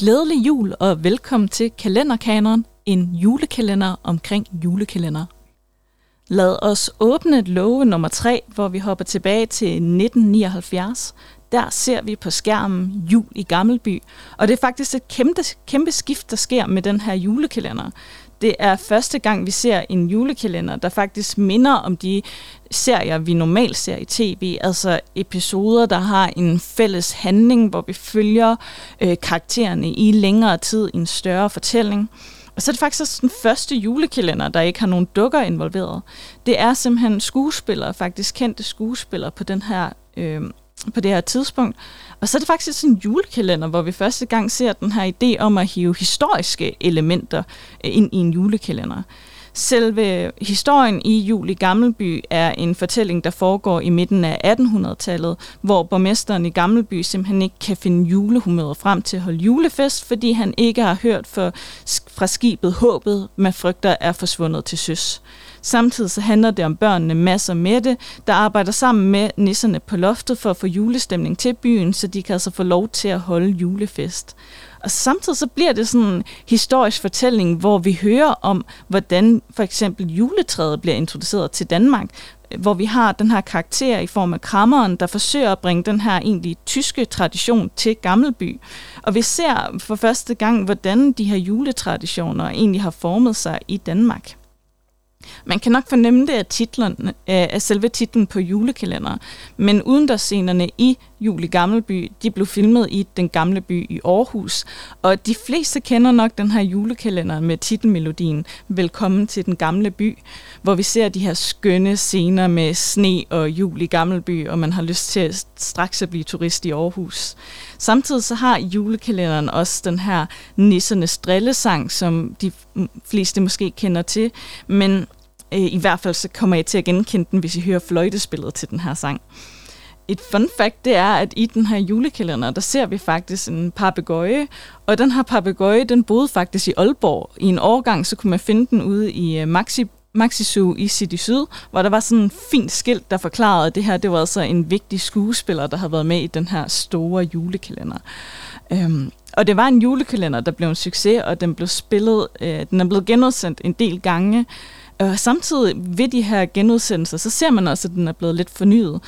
Glædelig jul og velkommen til Kalenderkaneren, en julekalender omkring julekalender. Lad os åbne love nummer 3, hvor vi hopper tilbage til 1979. Der ser vi på skærmen Jul i Gammelby, og det er faktisk et kæmpe, kæmpe skift, der sker med den her julekalender. Det er første gang, vi ser en julekalender, der faktisk minder om de serier, vi normalt ser i tv. Altså episoder, der har en fælles handling, hvor vi følger øh, karaktererne i længere tid i en større fortælling. Og så er det faktisk også den første julekalender, der ikke har nogen dukker involveret. Det er simpelthen skuespillere, faktisk kendte skuespillere på den her øh, på det her tidspunkt. Og så er det faktisk en julekalender, hvor vi første gang ser den her idé om at hive historiske elementer øh, ind i en julekalender. Selve historien i Jul i Gammelby er en fortælling, der foregår i midten af 1800-tallet, hvor borgmesteren i Gammelby simpelthen ikke kan finde julehumøret frem til at holde julefest, fordi han ikke har hørt for, fra skibet håbet, man frygter er forsvundet til søs. Samtidig så handler det om børnene masser med det, der arbejder sammen med nisserne på loftet for at få julestemning til byen, så de kan altså få lov til at holde julefest. Og samtidig så bliver det sådan en historisk fortælling, hvor vi hører om, hvordan for eksempel juletræet bliver introduceret til Danmark, hvor vi har den her karakter i form af krammeren, der forsøger at bringe den her egentlig tyske tradition til Gammelby. Og vi ser for første gang, hvordan de her juletraditioner egentlig har formet sig i Danmark. Man kan nok fornemme det af, titlen, øh, af selve titlen på julekalender, men udendørsscenerne i Jul i Gammelby, de blev filmet i den gamle by i Aarhus, og de fleste kender nok den her julekalender med titelmelodien Velkommen til den gamle by, hvor vi ser de her skønne scener med sne og jul i Gammelby, og man har lyst til at straks at blive turist i Aarhus. Samtidig så har julekalenderen også den her nissernes drillesang, som de fleste måske kender til, men øh, i hvert fald så kommer jeg til at genkende den, hvis I hører fløjtespillet til den her sang. Et fun fact, det er, at i den her julekalender, der ser vi faktisk en papegøje, og den her papegøje, den boede faktisk i Aalborg. I en årgang, så kunne man finde den ude i øh, Maxi Maxi Zoo i City Syd, hvor der var sådan en fint skilt, der forklarede, at det her det var altså en vigtig skuespiller, der havde været med i den her store julekalender. Øhm, og det var en julekalender, der blev en succes, og den blev spillet, øh, den er blevet genudsendt en del gange. Og samtidig ved de her genudsendelser, så ser man også, at den er blevet lidt fornyet.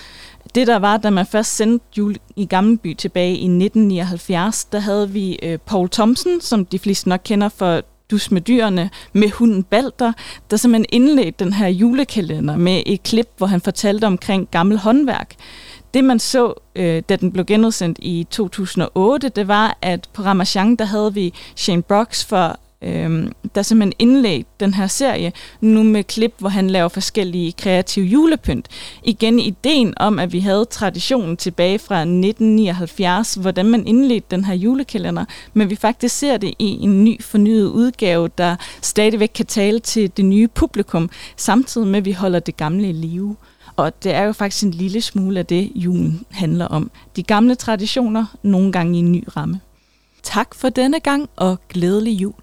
Det der var, da man først sendte Jul i Gammelby tilbage i 1979, der havde vi øh, Paul Thompson, som de fleste nok kender for Dus med dyrene, med hunden Balder, der simpelthen indledte den her julekalender med et klip, hvor han fortalte omkring gammel håndværk. Det man så, øh, da den blev genudsendt i 2008, det var, at på Ramachan, der havde vi Shane Brooks for øh, der simpelthen indlæg den her serie, nu med klip, hvor han laver forskellige kreative julepynt. Igen ideen om, at vi havde traditionen tilbage fra 1979, hvordan man indledte den her julekalender, men vi faktisk ser det i en ny fornyet udgave, der stadigvæk kan tale til det nye publikum, samtidig med, at vi holder det gamle i live. Og det er jo faktisk en lille smule af det, julen handler om. De gamle traditioner, nogle gange i en ny ramme. Tak for denne gang, og glædelig jul.